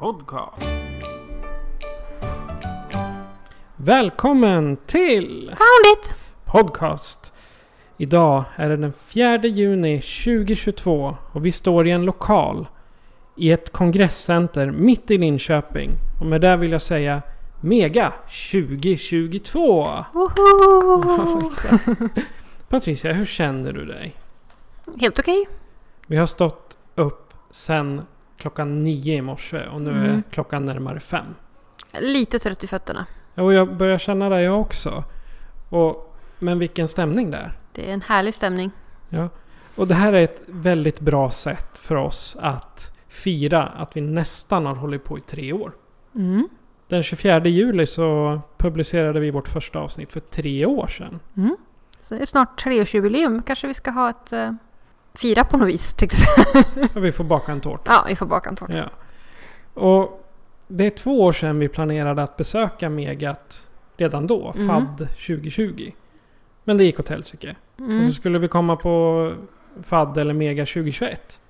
Podcast. Välkommen till Found it! Podcast. Idag är det den 4 juni 2022 och vi står i en lokal i ett kongresscenter mitt i Linköping. Och med det vill jag säga Mega 2022! Woho! Patricia, hur känner du dig? Helt okej. Vi har stått upp sen klockan nio i morse och nu är Mm. klockan närmare fem. Lite trött i fötterna. Och jag börjar känna det jag också. Och, men vilken stämning det är. Det är en härlig stämning. Ja. Och det här är ett väldigt bra sätt för oss att fira att vi nästan har hållit på i tre år. Mm. Den 24 juli så publicerade vi vårt första avsnitt för tre år sedan. Mm. Så det är snart treårsjubileum. Kanske vi ska ha ett... Fira på något vis. Och vi får baka en tårta. Ja, vi får baka en tårta. Ja. Och det är två år sedan vi planerade att besöka Megat redan då, Mm. FAD 2020. Men det gick åt helsike. Och Mm. så skulle vi komma på FAD eller Mega 2021.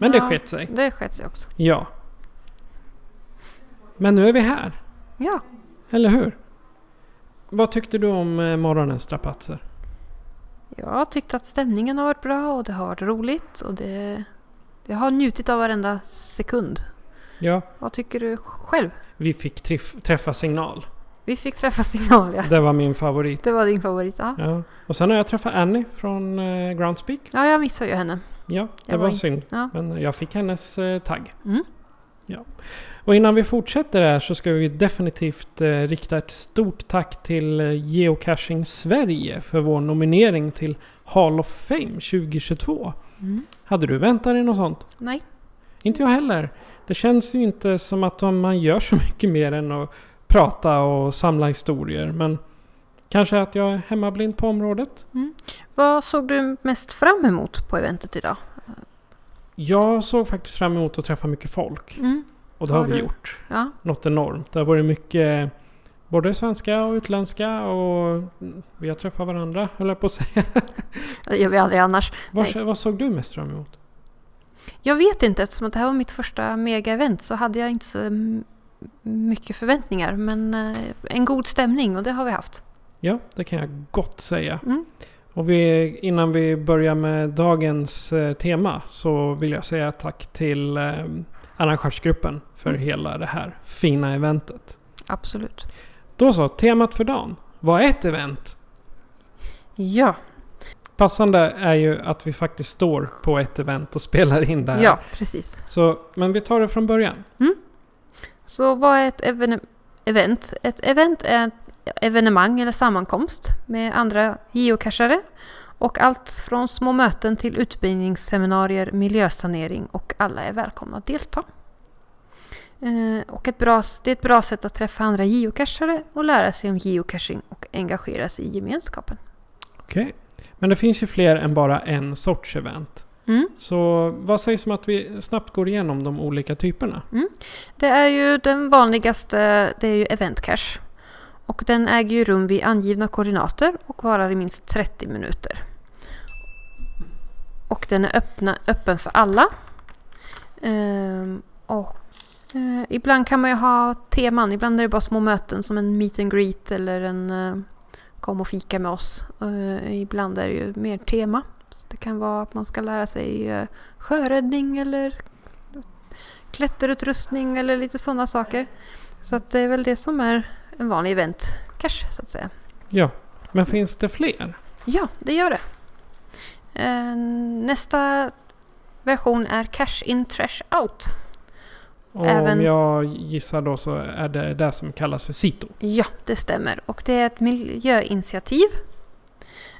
Men det Ja. skett sig. Det sket sig också. Ja. Men nu är vi här. Ja. Eller hur? Vad tyckte du om eh, morgonens strapatser? Jag tyckte att stämningen har varit bra och det har varit roligt. Och det... Jag har njutit av varenda sekund. Ja, Vad tycker du själv? vi fick triff- träffa signal. Vi fick träffa signal, ja. Det var min favorit. Det var din favorit, ja. Ja. Och sen har jag träffat Annie från eh, Groundspeak. Ja, jag missade ju henne. Ja, det Jag var var synd. Ja. Men jag fick hennes eh, tagg. Mm. Ja. Och innan vi fortsätter här så ska vi definitivt eh, rikta ett stort tack till eh, Geocaching Sverige för vår nominering till Hall of Fame 2022. Mm. Hade du väntat dig något sånt? Nej. Inte jag heller. Det känns ju inte som att man gör så mycket mer än att prata och samla historier. Men kanske att jag är hemmablind på området. Vad såg du mest fram emot på eventet idag? Jag såg faktiskt fram emot att träffa mycket folk. Mm. Och det har, Har vi du- gjort. Ja. Något enormt. Det har varit mycket både svenska och utländska och vi har träffat varandra, höll jag på att säga. Det gör vi aldrig annars. vad, vad såg du mest fram emot? Jag vet inte, eftersom det här var mitt första mega-event så hade jag inte så mycket förväntningar. Men eh, en god stämning och det har vi haft. Ja, det kan jag gott säga. Mm. Och vi, innan vi börjar med dagens eh, tema så vill jag säga tack till eh, arrangörsgruppen för Mm. hela det här fina eventet. Absolut. Då så, temat för dagen var ett event. Ja, Passande är ju att vi faktiskt står på ett event och spelar in det här. ja precis. Så, men vi tar det från början. Så vad är ett even- event? Ett event är evenemang eller sammankomst med andra geocachare. Och allt från små möten till utbildningsseminarier, miljösanering och alla är välkomna att delta. Eh, Och ett bra, det är ett bra sätt att träffa andra geocachare och lära sig om geocaching och engagera sig i gemenskapen. Okej. Men det finns ju fler än bara en sorts event. Mm. Så vad sägs om att vi snabbt går igenom de olika typerna? Det är ju den vanligaste, det är ju eventcache. Och den äger ju rum vid angivna koordinater och varar i minst 30 minuter. Och den är öppna, öppen för alla. Ehm, och eh, ibland kan man ju ha teman, ibland är det bara små möten som en meet and greet eller en eh, kom och fika med oss. Ehm, ibland är det ju mer tema. Så det kan vara att man ska lära sig eh, sjöräddning eller klätterutrustning eller lite sådana saker. Så att det är väl det som är en vanlig event cache så att säga. Ja. Men finns det fler? Ja, det gör det. Eh, nästa version är Cash in Trash out. Och Även- om jag gissar då så är det det som kallas för SITO. Ja, det stämmer. Och det är ett miljöinitiativ.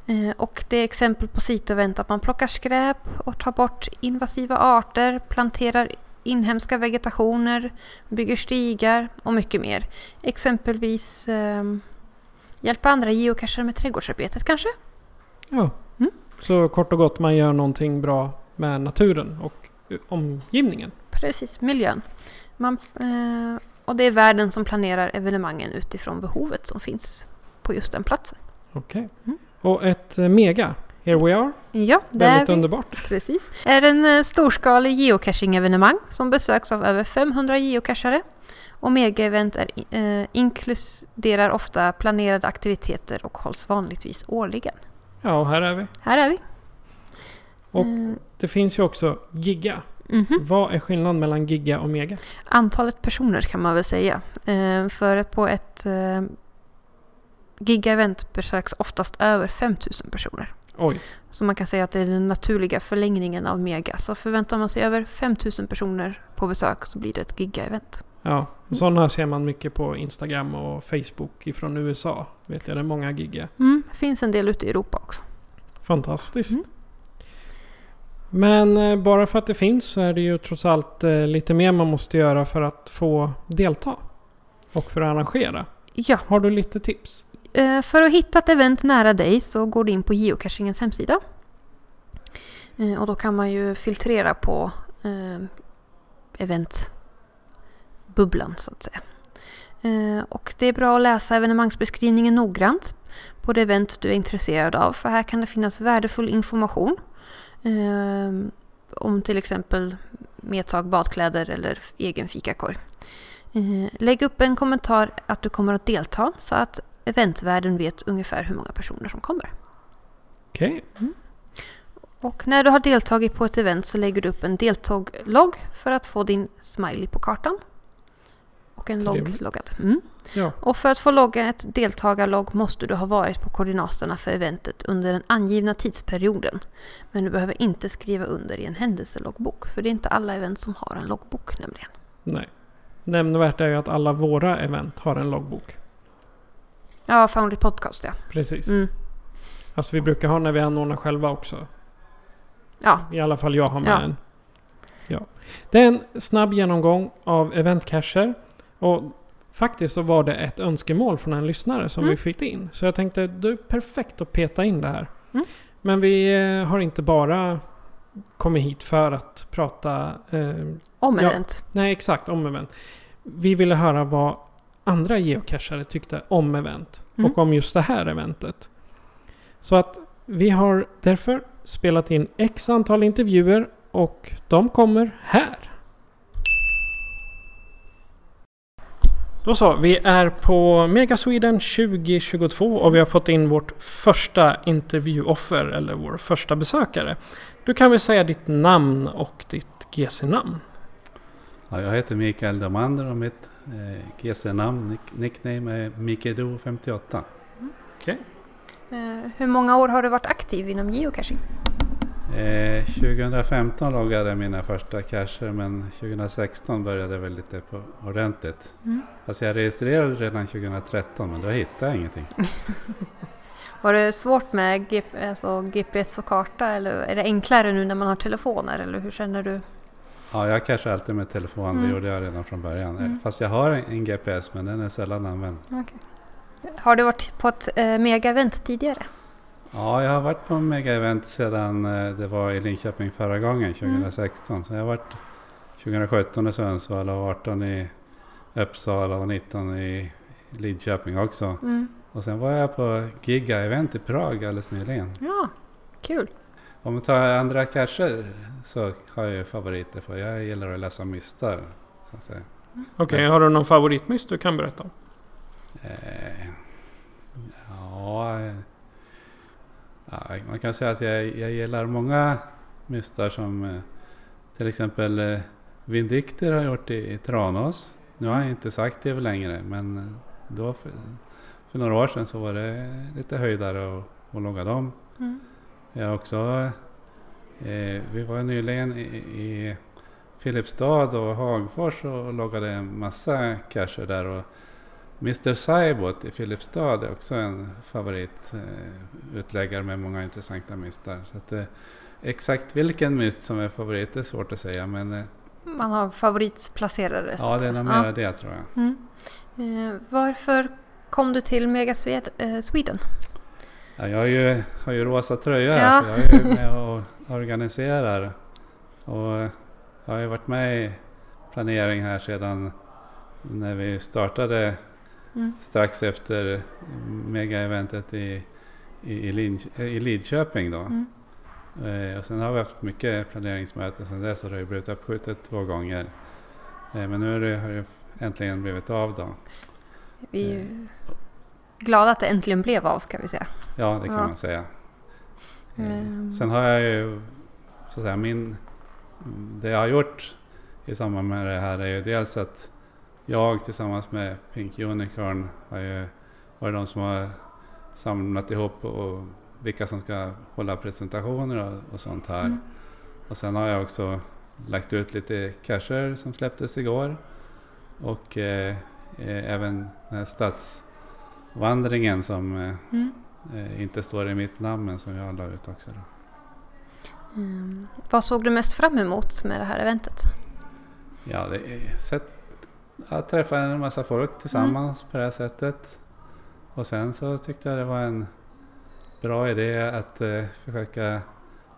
Eh, Och det är exempel på sitevent att man plockar skräp och tar bort invasiva arter, planterar inhemska vegetationer, bygger stigar och mycket mer. Exempelvis eh, hjälpa andra geocachare med trädgårdsarbetet kanske? Ja. Mm. Så kort och gott man gör någonting bra med naturen och eh, omgivningen. Precis, miljön. Man, eh, och det är världen som planerar evenemangen utifrån behovet som finns på just den platsen. Okej. Mm. Och ett eh, mega. Here we are. Ja, det är Väldigt vi. underbart. Precis. är en eh, storskalig geocaching-evenemang som besöks av över 500 geocachare. Och mega-event är, eh, inkluderar ofta planerade aktiviteter och hålls vanligtvis årligen. Ja, och här är vi. Här är vi. Och Eh, det finns ju också giga. mhm. Vad är skillnaden mellan giga och mega? Antalet personer kan man väl säga. Eh, för att på ett eh, giga-event besöks oftast över 5000 personer. Oj. Så man kan säga att det är den naturliga förlängningen av mega. Så förväntar man sig över 5000 personer på besök så blir det ett giga-event. Ja, sådana ser man mycket på Instagram och Facebook ifrån USA. Vet jag, det är många giga. Mm, det finns en del ute i Europa också. Fantastiskt. Mm. Men eh, bara för att det finns så är det ju trots allt eh, lite mer man måste göra för att få delta. Och för att arrangera. Ja, Har du lite tips? Eh, för att hitta ett event nära dig så går du in på geocachingens hemsida. Eh, och då kan man ju filtrera på eh, eventbubblan så att säga. Och det är bra att läsa evenemangsbeskrivningen noggrant på det event du är intresserad av. För här kan det finnas värdefull information. Om till exempel medtag, badkläder eller egen fikakorg. Lägg upp en kommentar att du kommer att delta så att eventvärlden vet ungefär hur många personer som kommer. Okej. Och när du har deltagit på ett event så lägger du upp en deltaglogg för att få din smiley på kartan. Och en logg loggad. Mm. Ja. Och för att få logga ett deltagarlogg måste du ha varit på koordinaterna för eventet under den angivna tidsperioden. Men du behöver inte skriva under i en händelseloggbok. För det är inte alla event som har en loggbok nämligen. Nej. Nämnvärt är ju att alla våra event har en loggbok. Ja, Foundry Podcast ja. Precis. Mm. Alltså vi brukar ha när vi anordnar själva också. Ja, I alla fall jag har med Ja. en. Ja. Det är en snabb genomgång av eventcacher. Och faktiskt så var det ett önskemål från en lyssnare som Mm. vi fick in. Så jag tänkte det är perfekt att peta in det här. Mm. Men vi eh, har inte bara kommit hit för att prata... Eh, om Ja. event. nej, exakt om event. Vi ville höra vad andra geocachare tyckte om event. Mm. Och om just det här eventet. Så att vi har därför spelat in x antal intervjuer och de kommer här. Då så, vi är på Mega Sweden 2022 och vi har fått in vårt första intervjuoffer eller vår första besökare. Du kan väl säga ditt namn och ditt GC-namn? Ja, jag heter Mikael Domander och mitt GC-namn, nick, nickname är Mikedo58. Okej. Eh, hur många år har du varit aktiv inom geocaching? Eh, 2015 loggade jag mina första cacher men 2016 började jag väl lite på ordentligt. Mm. Alltså jag registrerade redan 2013 men då hittade jag ingenting. Var det svårt med GP, alltså GPS och karta eller är det enklare nu när man har telefoner eller hur känner du? Ja, jag cashar alltid med telefon, Mm. det gjorde jag redan från början. Mm. Fast jag har en, en GPS men den är sällan använd. Har du varit på ett eh, mega-event tidigare? Ja, jag har varit på mega-event sedan eh, det var i Linköping förra gången, 2016. Så jag har varit 2017 i Sundsvall och 18 i Uppsala och 19 i Lidköping också. Mm. Och sen var jag på Giga-event i Prag alldeles nyligen. Ja, kul. Om vi tar andra cacher så har jag ju favoriter för jag gillar att läsa mystar. Att. Okej, har du någon favoritmys du kan berätta om? Eh, ja, ja, man kan säga att jag, jag gillar många mystar som eh, till exempel eh, Vindicter har gjort i, i Tranås. Nu har jag inte sagt det längre men eh, då f- för några år sedan så var det lite höjdare och, och logga dem. Mm. Jag också, eh, vi var nyligen i, i Filipstad och Hagfors och loggade en massa cacher där. Och Mr Cybot i Filipstad är också en favoritutläggare med många intressanta mystar. Så att, eh, exakt vilken myst som är favorit är svårt att säga men eh, Man har favoritplacerare. ja det är nog säga. mera det tror jag. Mm. Eh, varför kom du till Mega eh, Sweden? Ja, jag har ju, har ju rosa tröja Ja. här, jag är ju med och organiserar. Och jag har ju varit med i planering här sedan när vi startade Mm. strax efter mega-eventet i, i, i, Link- i Lidköping då. Mm. Eh, och sen har vi haft mycket planeringsmöten sedan dess och det har ju blivit uppskjutet två gånger. Eh, men nu det, har det äntligen blivit av då. Vi glada att det äntligen blev av kan vi säga. Ja, det kan Ja. man säga. Mm. Sen har jag ju, så att säga, min, det jag har gjort i samband med det här är ju dels att jag tillsammans med Pink Unicorn har ju varit de som har samlat ihop och vilka som ska hålla presentationer och, och sånt här. Mm. Och sen har jag också lagt ut lite cacher som släpptes igår. Och eh, eh, även den här stadsvandringen som eh, Mm. eh, inte står i mitt namn men som jag la ut också. Mm. Vad såg du mest fram emot med det här eventet? Ja, det är sätt att träffa en massa folk tillsammans på det här sättet. Och sen så tyckte jag det var en bra idé att eh, försöka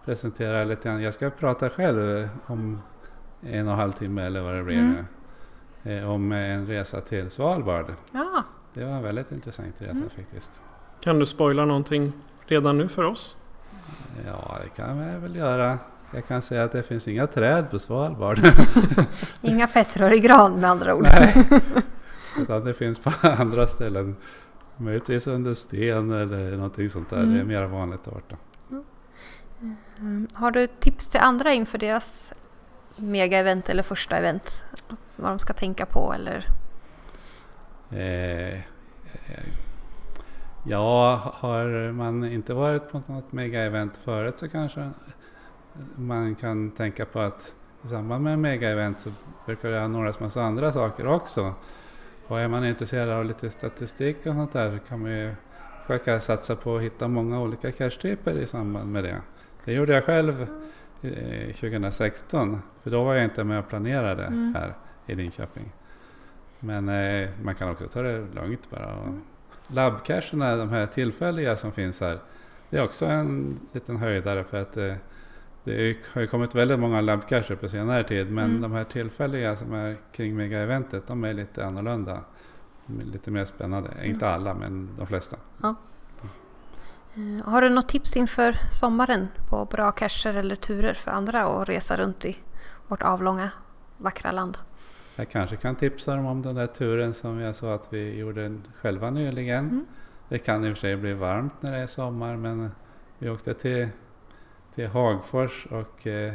presentera lite grann. Jag ska prata själv om en och en halv timme eller vad det blir Mm. nu. Eh, om en resa till Svalbard. Ja, Det var en väldigt intressant resa Mm. faktiskt. Kan du spoila någonting redan nu för oss? Ja, det kan jag väl göra. Jag kan säga att det finns inga träd på Svalbard. inga Petror i gran med andra ord. Nej, utan det finns på andra ställen. Möjligtvis under sten eller någonting sånt där. Mm. Det är mer vanligt där borta. Mm. Har du tips till andra inför deras mega-event eller första event? Vad de ska tänka på eller? Eh, eh, ja, har man inte varit på något mega-event förut så kanske man kan tänka på att i samband med mega-event så brukar det anordnas massa andra saker också. Och är man intresserad av lite statistik och sånt där så kan man ju försöka satsa på att hitta många olika cache-typer i samband med det. Det gjorde jag själv eh, 2016, för då var jag inte med och planerade Mm. här i Linköping. Men eh, man kan också ta det lugnt bara. Och Labbcacherna, de här tillfälliga som finns här, det är också en liten höjdare för att eh, det har ju kommit väldigt många labbcacher på senare tid men Mm. de här tillfälliga som är kring mega-eventet de är lite annorlunda. De är Lite mer spännande. Inte alla men de flesta. Eh, Har du något tips inför sommaren på bra cacher eller turer för andra att resa runt i vårt avlånga vackra land? Jag kanske kan tipsa dem om den där turen som jag sa att vi gjorde själva nyligen. Mm. Det kan i och för sig bli varmt när det är sommar men vi åkte till, till Hagfors och eh,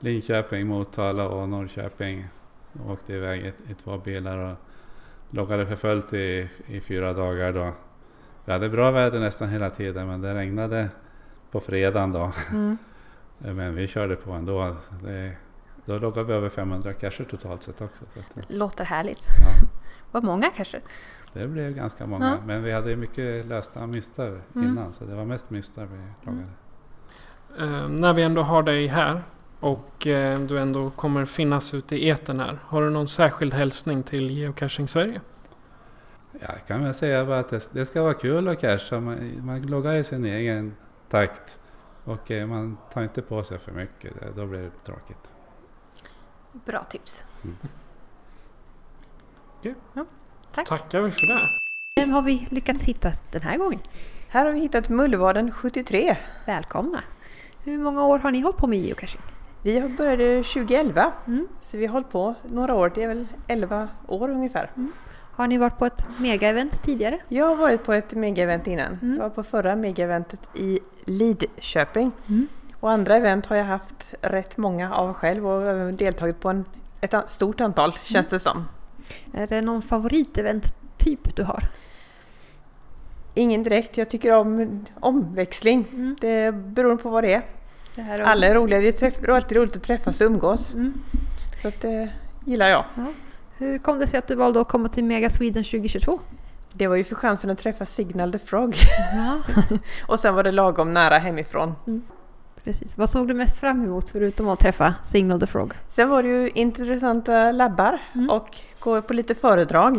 Linköping, Motala och Norrköping. De åkte iväg i, i två bilar och loggade för fullt i, i fyra dagar. Då. Vi hade bra väder nästan hela tiden men det regnade på fredagen då. Mm. Men vi körde på ändå. Det, då loggade vi över 500 cacher totalt sett också. Så att, Låter härligt. ja, Vad många kanske? det blev ganska många. Ja. Men vi hade mycket lösta mystar Mm. innan. Så det var mest mystar vi loggade. Eh, när vi ändå har dig här och eh, du ändå kommer finnas ute i etern här. Har du någon särskild hälsning till Geocaching Sverige? Jag kan väl säga bara att det, det ska vara kul att casha. Man, man loggar i sin egen takt. Och eh, man tar inte på sig för mycket. Det- Då blir det tråkigt. Bra tips. Mm. Okej. Ja, tack. Tackar vi för det. Vem har vi lyckats hitta den här gången? Här har vi hittat Mullvaden 73. Välkomna! Hur många år har ni hållit på med geocaching? Vi började 2011, Mm. så vi har hållit på några år. Det är väl 11 år ungefär. Har ni varit på ett mega-event tidigare? Jag har varit på ett megaevent innan. Mm. Jag var på förra megaeventet i Lidköping. Mm. Och andra event har jag haft rätt många av själv och även deltagit på en, ett stort antal känns det som. Är det någon favoritevent-typ du har? Ingen direkt. Jag tycker om omväxling. Mm. Det beror på vad det är. Det här Alla är roliga. Det är, alltid roligt att träffas och umgås. Mm. Så att det gillar jag. Hur kom det sig att du valde att komma till Mega Sweden 2022? Det var ju för chansen att träffa Signal the Frog. Ja, Och sen var det lagom nära hemifrån. precis. Vad såg du mest fram emot förutom att träffa Signal the Frog? Sen var det ju intressanta labbar Mm. och gå på lite föredrag.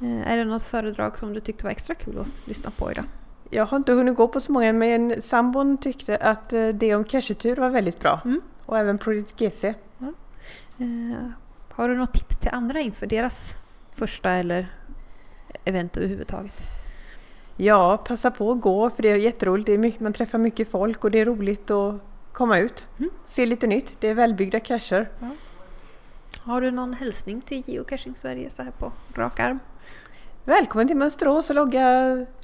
Eh, Är det något föredrag som du tyckte var extra kul att lyssna på idag? Jag har inte hunnit gå på så många men sambon tyckte att eh, det om cashetur var väldigt bra. Mm. Och även Project GC. Eh, Har du något tips till andra inför deras första eller event överhuvudtaget? Ja, passa på att gå för det är jätteroligt. Det är mycket, man träffar mycket folk och det är roligt att komma ut. Mm. Se lite nytt. Det är välbyggda cacher. Har du någon hälsning till Geocaching Sverige så här på rak arm? Välkommen till Mönsterås och logga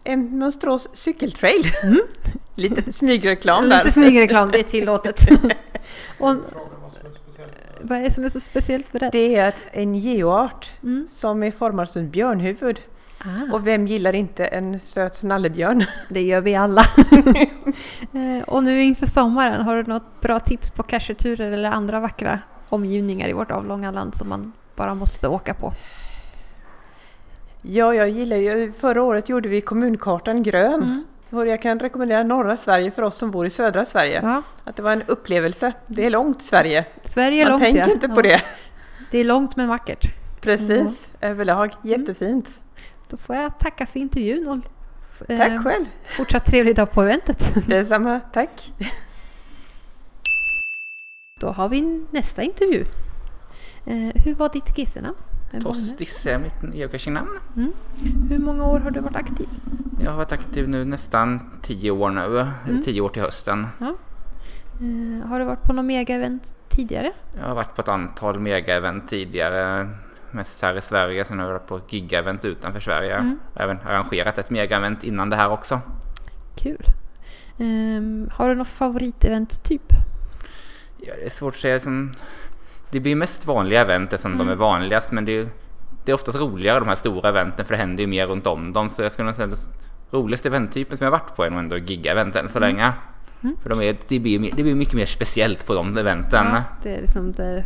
en Mönsterås cykeltrail. lite smygreklam där. Lite smygreklam, det är tillåtet. Och, vad är det som är så speciellt med det? Det är en geoart Mm. som är formad som ett björnhuvud. Ah, Och vem gillar inte en söt nallebjörn? det gör vi alla. Eh, och nu inför sommaren, har du något bra tips på cacheturer eller andra vackra omgivningar i vårt avlånga land som man bara måste åka på? Ja, jag gillar ju... Förra året gjorde vi kommunkartan grön. Mm. Så jag kan rekommendera norra Sverige för oss som bor i södra Sverige. Ja, Att det var en upplevelse. Det är långt Sverige. Sverige är Man långt tänker ja. inte på Ja, det. Det är långt men vackert. Precis, överlag. Mm. Jättefint. Då får jag tacka för intervjun och eh, Tack själv. fortsatt trevlig dag på eventet. Detsamma. Tack. Då har vi nästa intervju. Eh, hur var ditt GC-namn? Tostis är mitt geocaching-namn. det? Hur många år har du varit aktiv? Jag har varit aktiv nu nästan tio år nu. Mm. Tio år till hösten. Eh, har du varit på någon mega-event tidigare? Jag har varit på ett antal mega-event tidigare. Mest här i Sverige. Sen har jag varit på giga-event utanför Sverige. Mm. Även arrangerat ett mega-event innan det här också. Kul. Ehm, har du något favoritevent typ? Ja, det är svårt att säga. Det blir mest vanliga event eftersom Mm. de är vanligast. Men det är, det är oftast roligare de här stora eventen för det händer ju mer runt om dem. Så jag skulle säga att roligaste eventtypen som jag varit på är nog ändå giga-event än så länge. Mm. För de är, det, blir, det blir mycket mer speciellt på de eventen. Ja, det är liksom det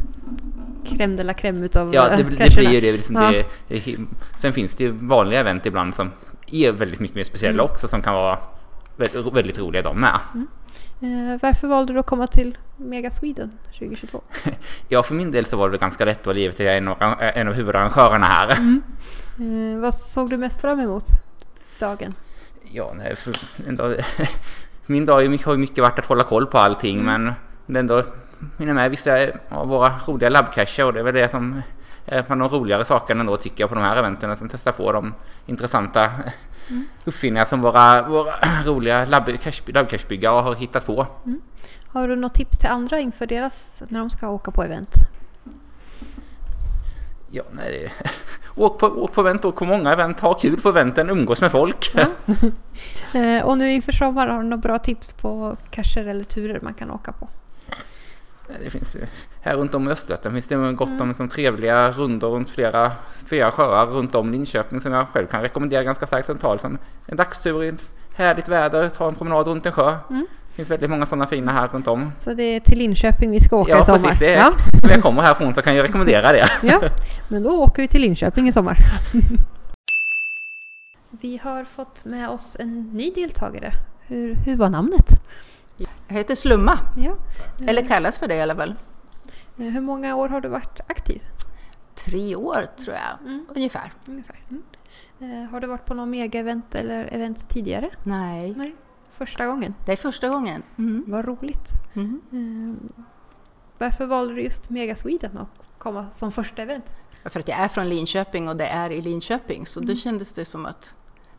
crème de la crème utav Ja, eh, det, det cacherna. blir ju det. Liksom Ja. det, det. Sen finns det ju vanliga event ibland som är väldigt mycket mer speciella Mm. också som kan vara väldigt, väldigt roliga de med. Eh, varför valde du att komma till Mega Sweden 2022? Ja, för min del så var det ganska lätt att livet till en av, en av huvudarrangörerna här. Mm. Eh, vad såg du mest fram emot dagen? Ja, nej, för dag, min dag är har ju mycket varit att hålla koll på allting Mm. men är ändå hinna med vissa av våra roliga labbcacher och det är väl det som är bland de roligare sakerna ändå tycker jag på de här eventen. Att testa på de intressanta Mm. uppfinningar som våra, våra roliga labbcache- labbcachebyggare har hittat på. Har du något tips till andra inför deras, när de ska åka på event? Ja, nej, det åk, på, åk på event, åk på många event, ha kul på eventen, umgås med folk. Eh, och nu inför sommaren, har du några bra tips på cacher eller turer man kan åka på? Det finns ju, här runt om i Östergötland finns det gott om som trevliga rundor runt flera, flera sjöar runt om Linköping som jag själv kan rekommendera ganska starkt ta som en dagstur i härligt väder, ta en promenad runt en sjö. Mm. Det finns väldigt många sådana fina här runt om. Så det är till Linköping vi ska åka Ja, i sommar? precis. Det är, Ja. När jag kommer härifrån så kan jag rekommendera det. ja, men då åker vi till Linköping i sommar. vi har fått med oss en ny deltagare. Hur, hur var namnet? Heter Slumma, Ja. eller kallas för det i alla fall. Eh, Hur många år har du varit aktiv? Tre år tror jag, Mm. ungefär. Ungefär. Mm. Eh, Har du varit på någon mega-event eller event tidigare? Nej, Nej. Första gången? det är första gången. Mm. Vad roligt. Mm. Eh, Varför valde du just Mega Sweden att komma som första event? För att jag är från Linköping och det är i Linköping så Mm. då kändes det som att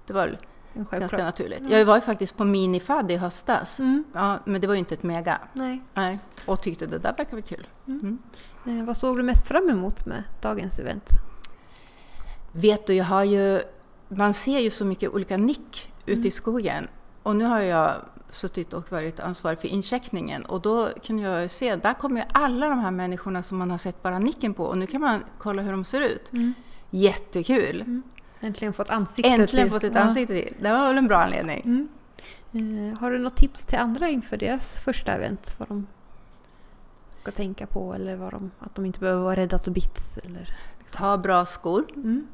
det var En ganska självklar. naturligt. Jag var ju faktiskt på Minifad i höstas, Mm. ja, men det var ju inte ett mega. Nej. Nej. Och tyckte det där verkar väl kul. Mm. Eh, Vad såg du mest fram emot med dagens event? Vet du, jag har ju, man ser ju så mycket olika nick ute Mm. i skogen. Och nu har jag suttit och varit ansvarig för incheckningen och då kan jag se, där kommer ju alla de här människorna som man har sett bara nicken på och nu kan man kolla hur de ser ut. Mm. Jättekul! Äntligen fått ansikte Äntligen till- fått ett Ja. ansikte till. Det var väl en bra anledning. Mm. Eh, Har du något tips till andra inför deras första event? Vad de ska tänka på eller vad de, att de inte behöver vara rädda för bits? Eller? Ta bra skor. Mm.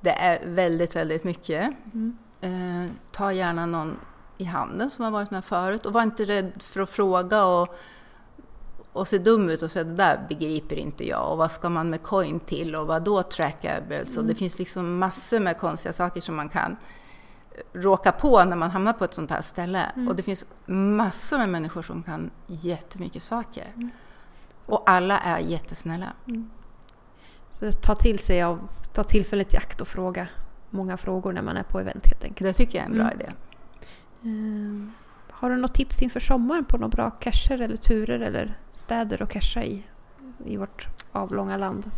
Det är väldigt, väldigt mycket. Mm. Eh, ta gärna någon i handen som har varit med förut och var inte rädd för att fråga och, och se dum ut och säga det där begriper inte jag och vad ska man med coin till och vad då trackables och det finns liksom massor med konstiga saker som man kan råka på när man hamnar på ett sånt här ställe och det finns massor med människor som kan jättemycket saker. Och alla är jättesnälla. Så ta till sig av, ta tillfället i akt och fråga många frågor när man är på event helt enkelt. Det tycker jag är en bra Mm. idé. Har du något tips inför sommaren på några bra cacher eller turer eller städer att casha i? I vårt avlånga land.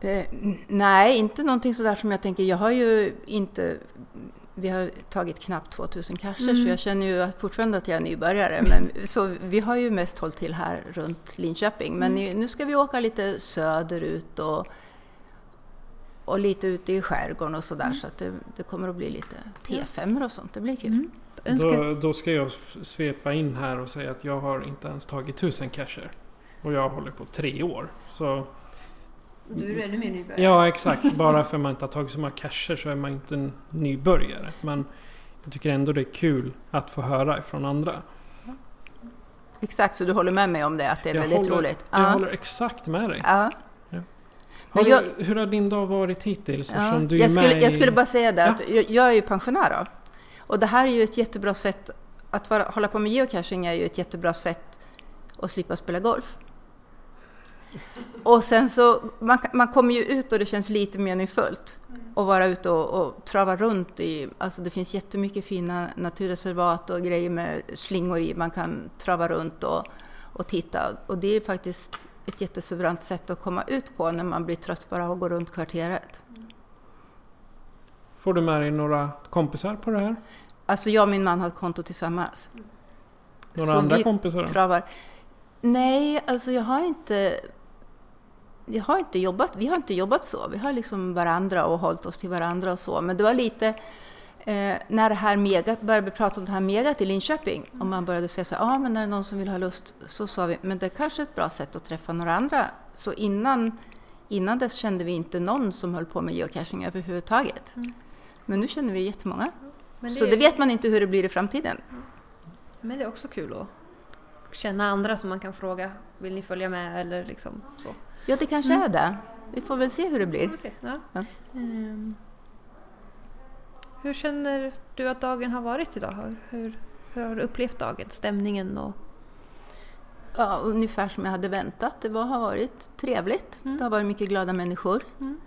Eh, nej, inte någonting sådär som jag tänker. Jag har ju inte... Vi har tagit knappt 2000 cacher Mm. så jag känner ju att fortfarande att jag är nybörjare. Men, så vi har ju mest hållit till här runt Linköping. Men Mm. nu ska vi åka lite söderut och, och lite ute i skärgården och sådär. Så att det, det kommer att bli lite T5 och sånt. Det blir kul. Önskar, Då, då ska jag svepa in här och säga att jag har inte ens tagit tusen cacher. Och jag håller på tre år. Så Du är ännu mer nybörjare. ja, exakt. Bara för att man inte har tagit så många cacher så är man inte en nybörjare. Men jag tycker ändå det är kul att få höra ifrån andra. Exakt, så du håller med mig om det, att det är jag väldigt håller, roligt? Jag Ja. håller exakt med dig. Ja. Har jag- du, hur har din dag varit hittills? Ja, du jag, skulle, jag skulle bara säga det Ja. att jag, jag är ju pensionär då. Och det här är ju ett jättebra sätt, att vara, hålla på med geocaching är ju ett jättebra sätt att slippa spela golf. Och sen så, man, man kommer ju ut och det känns lite meningsfullt att vara ute och, och trava runt i, alltså det finns jättemycket fina naturreservat och grejer med slingor i, man kan trava runt och, och titta. Och det är faktiskt ett jättesuveränt sätt att komma ut på när man blir trött bara av att gå runt kvarteret. Får du med dig några kompisar på det här? Alltså jag och min man har ett konto tillsammans. Några Så andra vi kompisar? då? travar. Nej, alltså jag har inte... Jag har inte jobbat, vi har inte jobbat så. Vi har liksom varandra och hållit oss till varandra och så. Men det var lite... Eh, när det här megat, började prata om det här megat i Linköping och man började säga så ja ah, men är det någon som vill ha lust så sa vi, men det är kanske är ett bra sätt att träffa några andra. Så innan, innan dess kände vi inte någon som höll på med geocaching överhuvudtaget. Men nu känner vi jättemånga. Men Så det vet man inte hur det blir i framtiden. Men det är också kul att känna andra som man kan fråga. Vill ni följa med eller liksom så. Ja, det kanske är det. Vi får väl se hur det blir. Ja. Ja. Ehm, hur känner du att dagen har varit idag? Hur, hur, hur har du upplevt dagen? Stämningen och... Ja, ungefär som jag hade väntat. Det var, har varit trevligt. Mm. Det har varit mycket glada människor. Mm.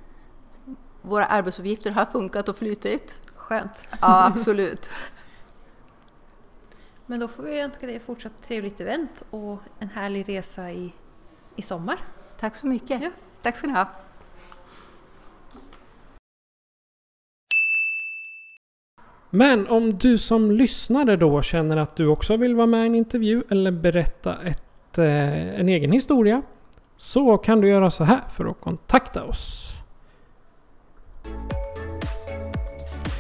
Våra arbetsuppgifter har funkat och flutit. Skönt. Ja, absolut. Men då får vi önska dig fortsatt trevligt event och en härlig resa i, i sommar. Tack så mycket. Ja. Tack ska ni ha. Men om du som lyssnare då känner att du också vill vara med i en intervju eller berätta ett, eh, en egen historia så kan du göra så här för att kontakta oss.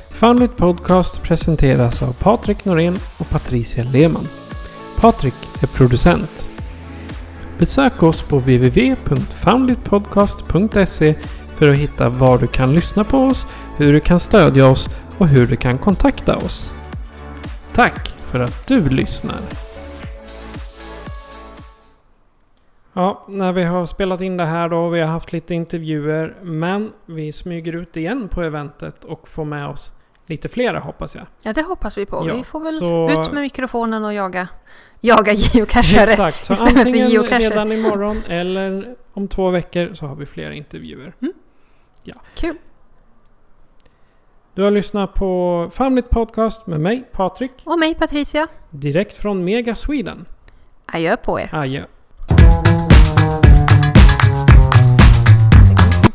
Foundit Podcast presenteras av Patrik Norén och Patricia Lehmann. Patrik är producent. Besök oss på www.founditpodcast.se för att hitta var du kan lyssna på oss, hur du kan stödja oss och hur du kan kontakta oss. Tack för att du lyssnar. Ja, när vi har spelat in det här då, vi har haft lite intervjuer, men vi smyger ut igen på eventet och får med oss lite flera hoppas jag. Ja, det hoppas vi på. Ja, vi får väl så- ut med mikrofonen och jaga, jaga geocachare Exakt, så istället för geocacher. redan imorgon eller om två veckor så har vi flera intervjuer. Kul. Du har lyssnat på Family Podcast med mig, Patrik, Och mig Patricia. direkt från Mega Sweden. Adjö på er. Adjö.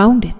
found it.